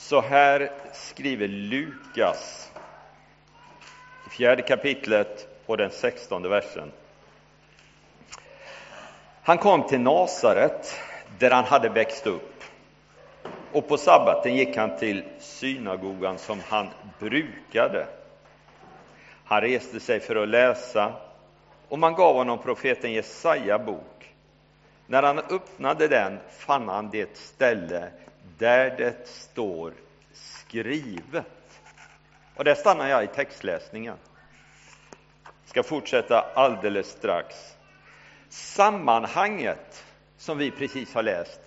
Så här skriver Lukas i fjärde kapitlet och den sextonde versen. Han kom till Nasaret, där han hade växt upp. Och på sabbaten gick han till synagogan som han brukade. Han reste sig för att läsa och man gav honom profeten Jesaja bok. När han öppnade den fann han det ställe där det står skrivet. Och där stannar jag i textläsningen. Ska fortsätta alldeles strax. Sammanhanget som vi precis har läst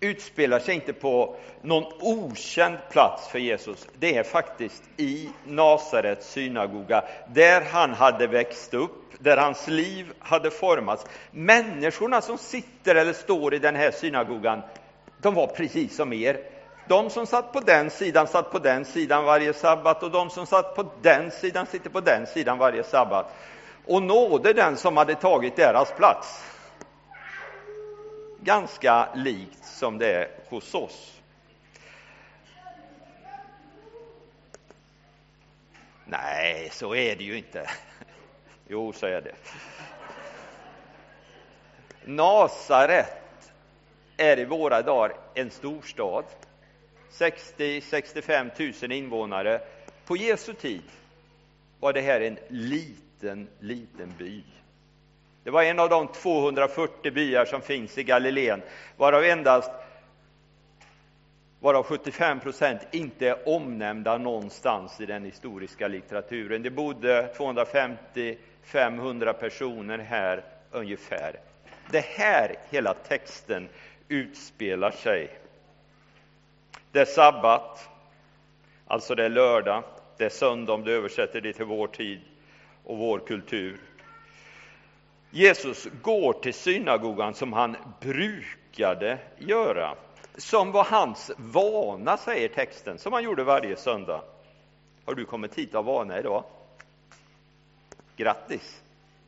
utspelar sig inte på någon okänd plats för Jesus. Det är faktiskt i Nasarets synagoga, där han hade växt upp, där hans liv hade formats. Människorna som sitter eller står i den här synagogan, de var precis som er. De som satt på den sidan satt på den sidan varje sabbat och de som satt på den sidan sitter på den sidan varje sabbat. Och nådde den som hade tagit deras plats. Ganska likt som det är hos oss. Nej, så är det ju inte. Jo, så är det. Nasaret är i våra dagar en storstad. 60-65 000 invånare. På Jesu tid var det här en liten, liten by. Det var en av de 240 byar som finns i Galileen, varav endast varav 75 procent inte är omnämnda någonstans i den historiska litteraturen. Det bodde 250-500 personer här ungefär. Det här hela texten utspelar sig. Det är sabbat, alltså det är lördag, det är söndag om du översätter det till vår tid och vår kultur. Jesus går till synagogan som han brukade göra, som var hans vana, säger texten, som han gjorde varje söndag. Har du kommit hit av vana idag? Grattis!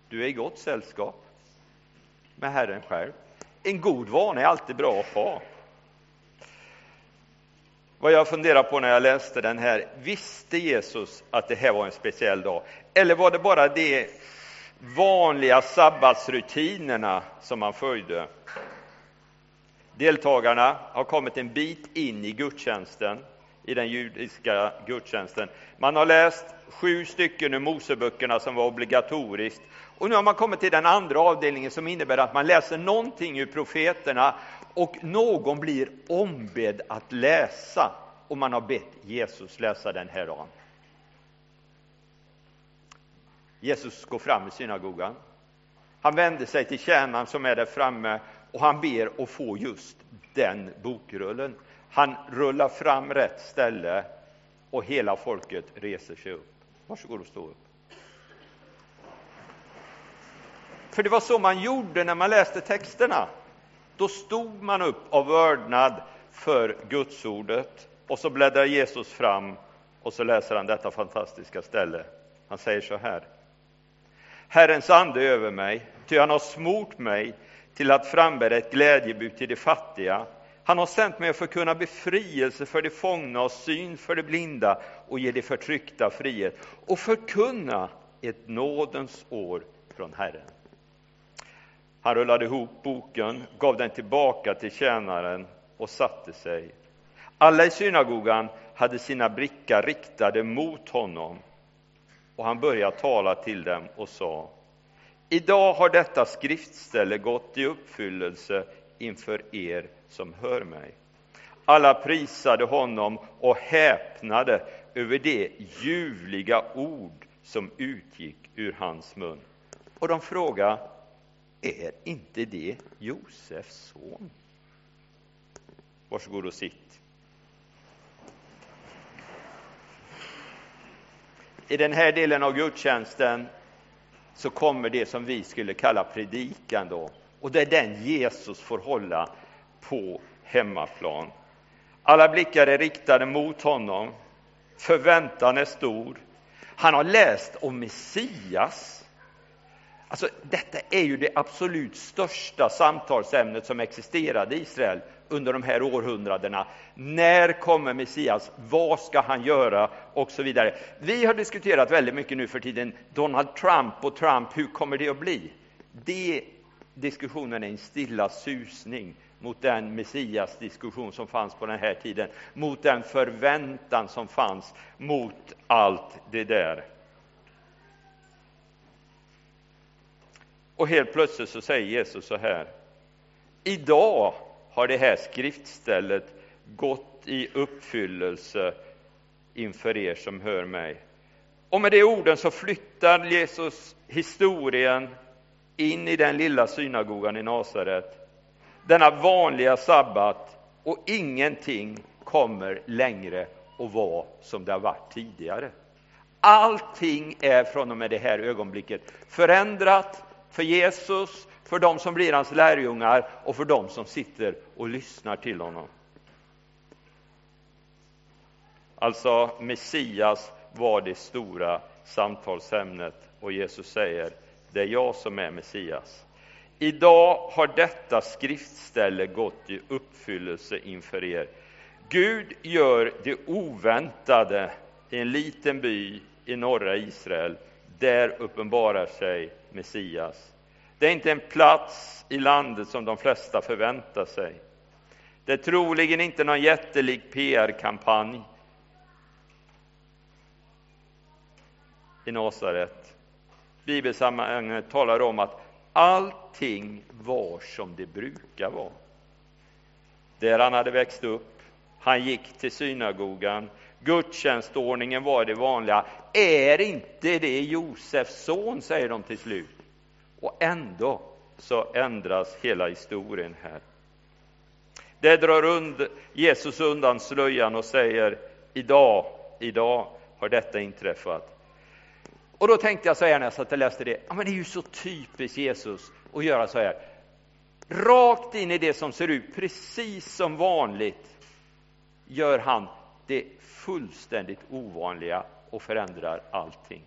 Du är i gott sällskap med Herren själv. En god vana är alltid bra att ha. Vad jag funderar på när jag läste den här, visste Jesus att det här var en speciell dag? Eller var det bara de vanliga sabbatsrutinerna som man följde. Deltagarna har kommit en bit in i gudstjänsten, i den judiska gudstjänsten. Man har läst sju stycken ur Moseböckerna som var obligatoriskt. Och nu har man kommit till den andra avdelningen som innebär att man läser någonting ur profeterna och någon blir ombedd att läsa. Och man har bett Jesus läsa den här dagen. Jesus går fram i synagogan. Han vänder sig till tjänaren som är där framme och han ber att få just den bokrullen. Han rullar fram rätt ställe och hela folket reser sig upp. Varsågod och stå upp. För det var så man gjorde när man läste texterna. Då stod man upp av vördnad för Gudsordet och så bläddrar Jesus fram och så läser han detta fantastiska ställe. Han säger så här. Herrens ande är över mig, ty han har smort mig till att frambära ett glädjebud till de fattiga. Han har sänt mig att förkunna befrielse för de fångna och syn för de blinda och ge de förtryckta frihet och förkunna ett nådens år från Herren. Han rullade ihop boken, gav den tillbaka till tjänaren och satte sig. Alla i synagogan hade sina blickar riktade mot honom och han började tala till dem och sa Idag har detta skriftställe gått i uppfyllelse inför er som hör mig. Alla prisade honom och häpnade över det ljuvliga ord som utgick ur hans mun. Och de frågade, är inte det Josefs son? Varsågod och sitt. I den här delen av gudstjänsten så kommer det som vi skulle kalla predikan då. Och det är den Jesus får hålla på hemmaplan. Alla blickar är riktade mot honom. Förväntan är stor. Han har läst om Messias. Alltså, detta är ju det absolut största samtalsämnet som existerade i Israel under de här århundradena. När kommer Messias? Vad ska han göra? Och så vidare. Vi har diskuterat väldigt mycket nu för tiden Donald Trump och Trump, hur kommer det att bli? Det, diskussionen är en stilla susning mot den Messiasdiskussion som fanns på den här tiden, mot den förväntan som fanns, mot allt det där. Och helt plötsligt så säger Jesus så här. Idag har det här skriftstället gått i uppfyllelse inför er som hör mig. Och med de orden så flyttar Jesus historien in i den lilla synagogan i Nasaret. Denna vanliga sabbat och ingenting kommer längre att vara som det har varit tidigare. Allting är från och med det här ögonblicket förändrat för Jesus, för de som blir hans lärjungar och för de som sitter och lyssnar till honom. Alltså, Messias var det stora samtalsämnet och Jesus säger, det är jag som är Messias. Idag har detta skriftställe gått i uppfyllelse inför er. Gud gör det oväntade i en liten by i norra Israel. Där uppenbarar sig Messias. Det är inte en plats i landet som de flesta förväntar sig. Det är troligen inte någon jättelik PR-kampanj i Nasaret. Bibelsammanhanget talar om att allting var som det brukar vara. Där han hade växt upp, han gick till synagogan, gudstjänstordningen var det vanliga. Är inte det Josefs son, säger de till slut. Och ändå så ändras hela historien här. Det drar und Jesus undan slöjan och säger idag, idag har detta inträffat. Och då tänkte jag så här när jag satt och läste det, ja, men det är ju så typiskt Jesus att göra så här. Rakt in i det som ser ut precis som vanligt gör han det fullständigt ovanliga och förändrar allting.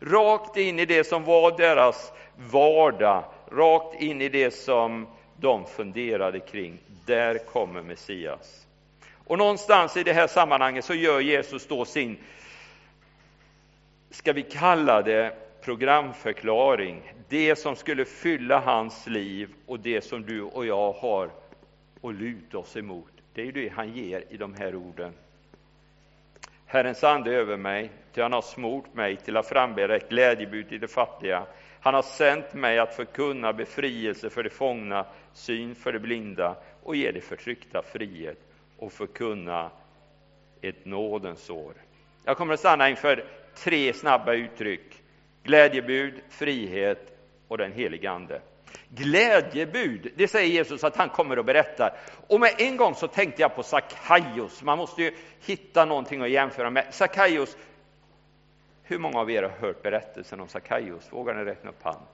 Rakt in i det som var deras vardag, rakt in i det som de funderade kring. Där kommer Messias. Och någonstans i det här sammanhanget så gör Jesus då sin, ska vi kalla det programförklaring, det som skulle fylla hans liv och det som du och jag har att luta oss emot. Det är det han ger i de här orden. Herrens ande över mig, ty han har smort mig till att frambära ett glädjebud till de fattiga. Han har sänt mig att förkunna befrielse för de fångna, syn för de blinda och ge de förtryckta frihet och förkunna ett nådens år. Jag kommer att stanna inför tre snabba uttryck. Glädjebud, frihet och den helige Ande. Glädjebud, det säger Jesus att han kommer och berättar. Och med en gång så tänkte jag på Sackaios. Man måste ju hitta någonting att jämföra med. Sackaios, hur många av er har hört berättelsen om Sackaios? Vågar ni räkna upp hand?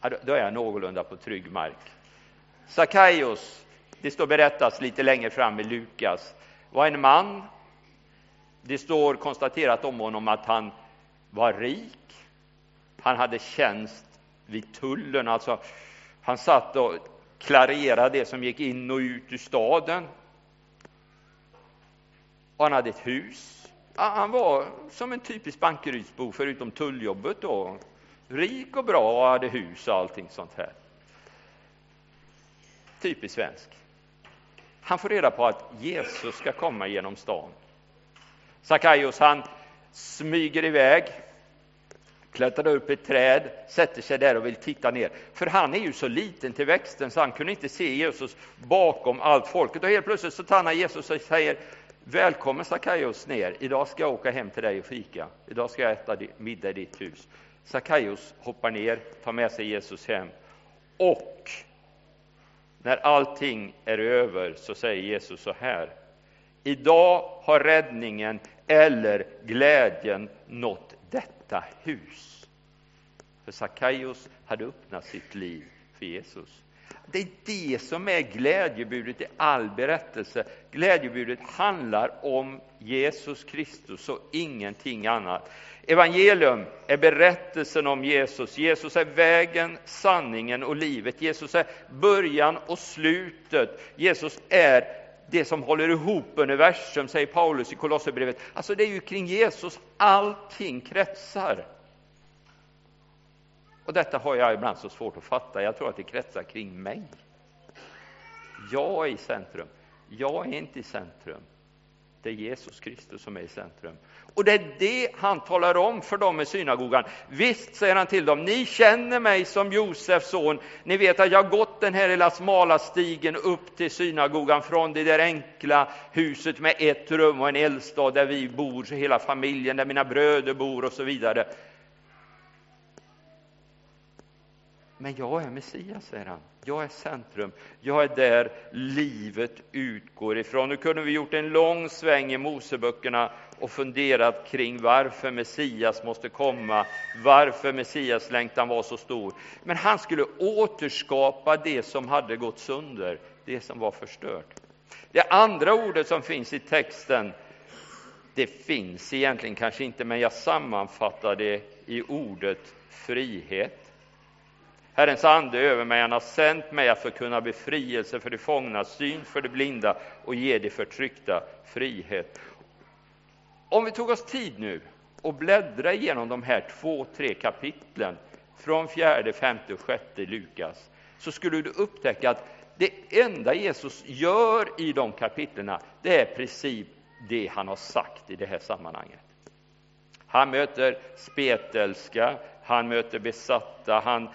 Ja, då är jag någorlunda på trygg mark. Sackaios, det står berättas lite längre fram i Lukas, var en man. Det står konstaterat om honom att han var rik. Han hade tjänst vid tullen. Alltså, han satt och klarerade det som gick in och ut ur staden. Och han hade ett hus. Han var som en typisk Bankerydsbo, förutom tulljobbet. Då. Rik och bra och hade hus och allting sånt här. Typiskt svensk. Han får reda på att Jesus ska komma genom stan. Sakaios han smyger iväg klättrar upp i ett träd, sätter sig där och vill titta ner. För han är ju så liten till växten så han kunde inte se Jesus bakom allt folket. Och helt plötsligt så tar Jesus och säger Välkommen Sakaios ner, idag ska jag åka hem till dig och fika. Idag ska jag äta middag i ditt hus. Sakaios hoppar ner, tar med sig Jesus hem. Och när allting är över så säger Jesus så här. Idag har räddningen eller glädjen nått detta hus. För Sackaios hade öppnat sitt liv för Jesus. Det är det som är glädjebudet i all berättelse. Glädjebudet handlar om Jesus Kristus och ingenting annat. Evangelium är berättelsen om Jesus. Jesus är vägen, sanningen och livet. Jesus är början och slutet. Jesus är det som håller ihop universum, säger Paulus i Kolosserbrevet. Alltså det är ju kring Jesus allting kretsar. Och detta har jag ibland så svårt att fatta. Jag tror att det kretsar kring mig. Jag är i centrum. Jag är inte i centrum. Det är Jesus Kristus som är i centrum. Och det är det han talar om för dem i synagogan. Visst, säger han till dem, ni känner mig som Josefs son. Ni vet att jag har gått den här lilla smala stigen upp till synagogan från det där enkla huset med ett rum och en eldstad där vi bor, hela familjen, där mina bröder bor och så vidare. Men jag är Messias, säger han. Jag är centrum. Jag är där livet utgår ifrån. Nu kunde vi gjort en lång sväng i Moseböckerna och funderat kring varför Messias måste komma, varför Messias längtan var så stor. Men han skulle återskapa det som hade gått sönder, det som var förstört. Det andra ordet som finns i texten, det finns egentligen kanske inte, men jag sammanfattar det i ordet frihet. Herrens ande över mig, han har sänt mig att förkunna befrielse för de fångna, syn för de blinda och ge de förtryckta frihet. Om vi tog oss tid nu och bläddra igenom de här två, tre kapitlen från fjärde, femte och sjätte Lukas, så skulle du upptäcka att det enda Jesus gör i de kapitlerna, det är precis det han har sagt i det här sammanhanget. Han möter spetälska, han möter besatta, han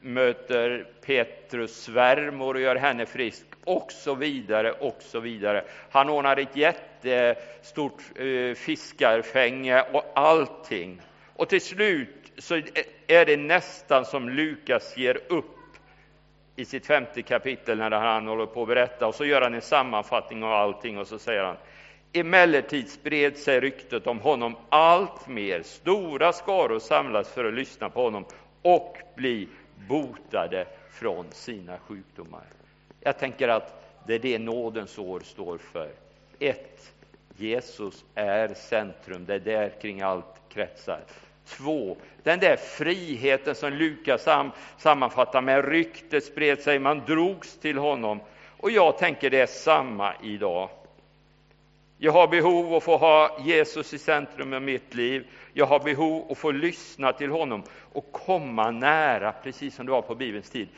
möter Petrus svärmor och gör henne frisk och så vidare och så vidare. Han ordnar ett jättestort eh, fiskarfänge och allting. Och till slut så är det nästan som Lukas ger upp i sitt femte kapitel när han håller på att berätta och så gör han en sammanfattning av allting och så säger han Emellertid spred sig ryktet om honom allt mer. Stora skaror samlades för att lyssna på honom och bli botade från sina sjukdomar. Jag tänker att det är det nådens år står för. Ett, Jesus är centrum, det är där kring allt kretsar. Två, den där friheten som Lukas sam, sammanfattar med ryktet spred sig, man drogs till honom. Och jag tänker det är samma idag. Jag har behov av att få ha Jesus i centrum av mitt liv. Jag har behov att få lyssna till honom och komma nära, precis som det var på Bibelns tid.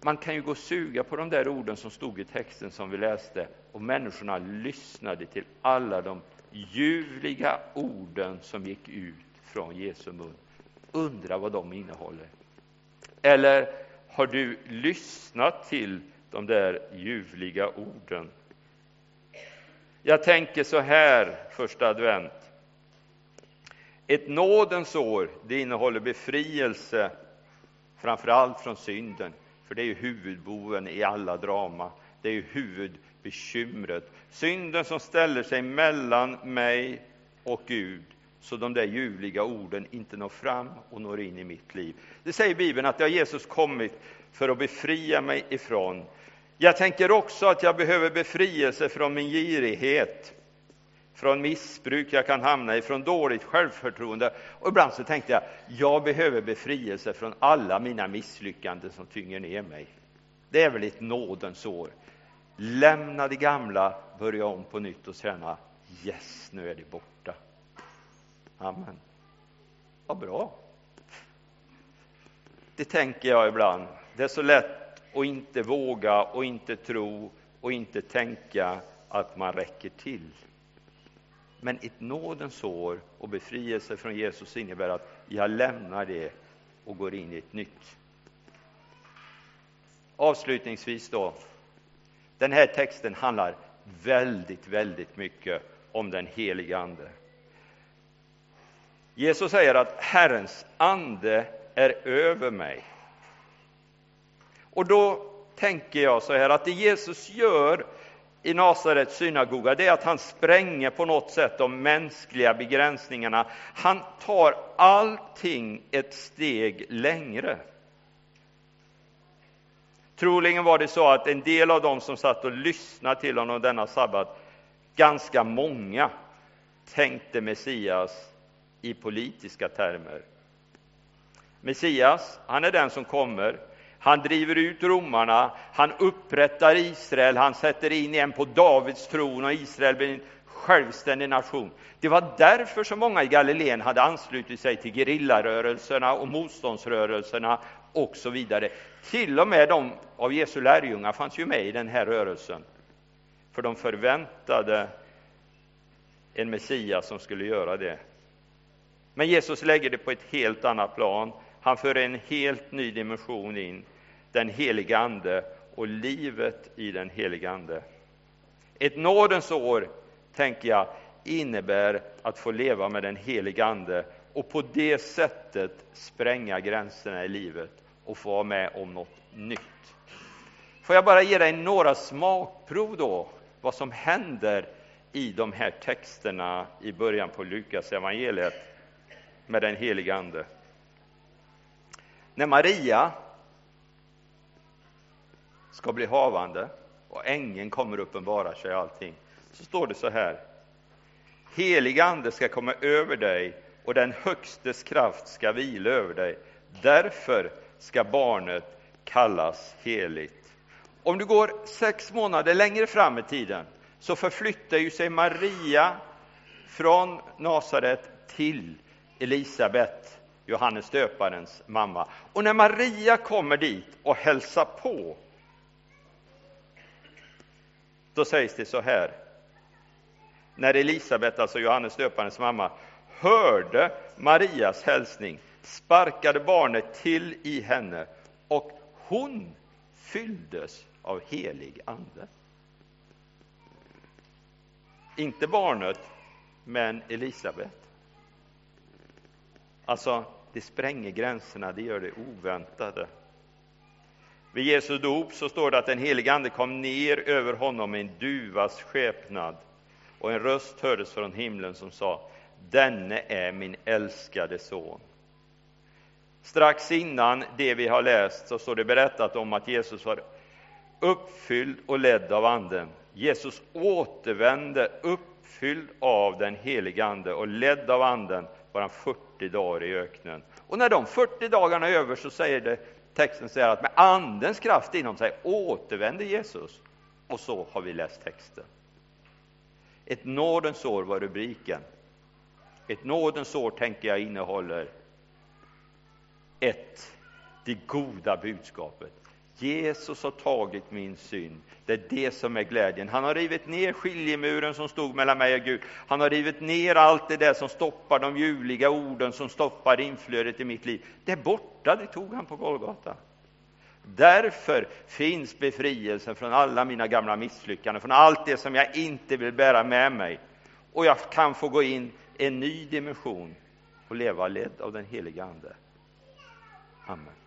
Man kan ju gå och suga på de där orden som stod i texten som vi läste och människorna lyssnade till alla de ljuvliga orden som gick ut från Jesu mun. Undra vad de innehåller. Eller har du lyssnat till de där ljuvliga orden? Jag tänker så här, första advent. Ett nådens år, det innehåller befrielse, framför allt från synden, för det är ju huvudboven i alla drama. Det är ju huvudbekymret. Synden som ställer sig mellan mig och Gud, så de där ljuvliga orden inte når fram och når in i mitt liv. Det säger Bibeln att det har Jesus kommit för att befria mig ifrån. Jag tänker också att jag behöver befrielse från min girighet, från missbruk jag kan hamna i, från dåligt självförtroende. Och ibland så tänkte jag, jag behöver befrielse från alla mina misslyckanden som tynger ner mig. Det är väl ett nådens år. Lämna det gamla, börja om på nytt och känna, yes, nu är det borta. Amen. Vad bra. Det tänker jag ibland. Det är så lätt och inte våga och inte tro och inte tänka att man räcker till. Men ett nådens år och befrielse från Jesus innebär att jag lämnar det och går in i ett nytt. Avslutningsvis då. Den här texten handlar väldigt, väldigt mycket om den helige Ande. Jesus säger att Herrens ande är över mig. Och då tänker jag så här att det Jesus gör i Nasarets synagoga, det är att han spränger på något sätt de mänskliga begränsningarna. Han tar allting ett steg längre. Troligen var det så att en del av dem som satt och lyssnade till honom denna sabbat, ganska många, tänkte Messias i politiska termer. Messias, han är den som kommer. Han driver ut romarna, han upprättar Israel, han sätter in en på Davids tron och Israel blir en självständig nation. Det var därför så många i Galileen hade anslutit sig till gerillarörelserna och motståndsrörelserna och så vidare. Till och med de av Jesu lärjungar fanns ju med i den här rörelsen. För de förväntade en Messias som skulle göra det. Men Jesus lägger det på ett helt annat plan. Han för en helt ny dimension in, den helige Ande och livet i den helige Ande. Ett nådens år, tänker jag, innebär att få leva med den helige Ande och på det sättet spränga gränserna i livet och få vara med om något nytt. Får jag bara ge dig några smakprov då, vad som händer i de här texterna i början på Lukas evangeliet med den heliga Ande. När Maria ska bli havande och ängeln kommer uppenbara sig allting, så står det så här. Helig ande ska komma över dig och den Högstes kraft ska vila över dig. Därför ska barnet kallas heligt. Om du går sex månader längre fram i tiden så förflyttar ju sig Maria från Nasaret till Elisabet, Johannes döparens mamma. Och när Maria kommer dit och hälsar på, då sägs det så här. När Elisabet, alltså Johannes döparens mamma, hörde Marias hälsning sparkade barnet till i henne och hon fylldes av helig ande. Inte barnet, men Elisabet. Alltså, det spränger gränserna, det gör det oväntade. Vid Jesu dop så står det att den helige Ande kom ner över honom i en duvas skepnad och en röst hördes från himlen som sa Denne är min älskade son. Strax innan det vi har läst så står det berättat om att Jesus var uppfylld och ledd av Anden. Jesus återvände uppfylld av den helige Ande och ledd av Anden var han 40 dagar i öknen. Och när de 40 dagarna är över så säger det, texten säger att med Andens kraft inom sig återvände Jesus. Och så har vi läst texten. Ett nådens år var rubriken. Ett nådens år tänker jag innehåller ett, det goda budskapet. Jesus har tagit min synd. Det är det som är glädjen. Han har rivit ner skiljemuren som stod mellan mig och Gud. Han har rivit ner allt det där som stoppar de ljuvliga orden, som stoppar inflödet i mitt liv. Det är borta, det tog han på Golgata. Därför finns befrielsen från alla mina gamla misslyckanden, från allt det som jag inte vill bära med mig. Och jag kan få gå in i en ny dimension och leva ledd av den heliga Ande. Amen.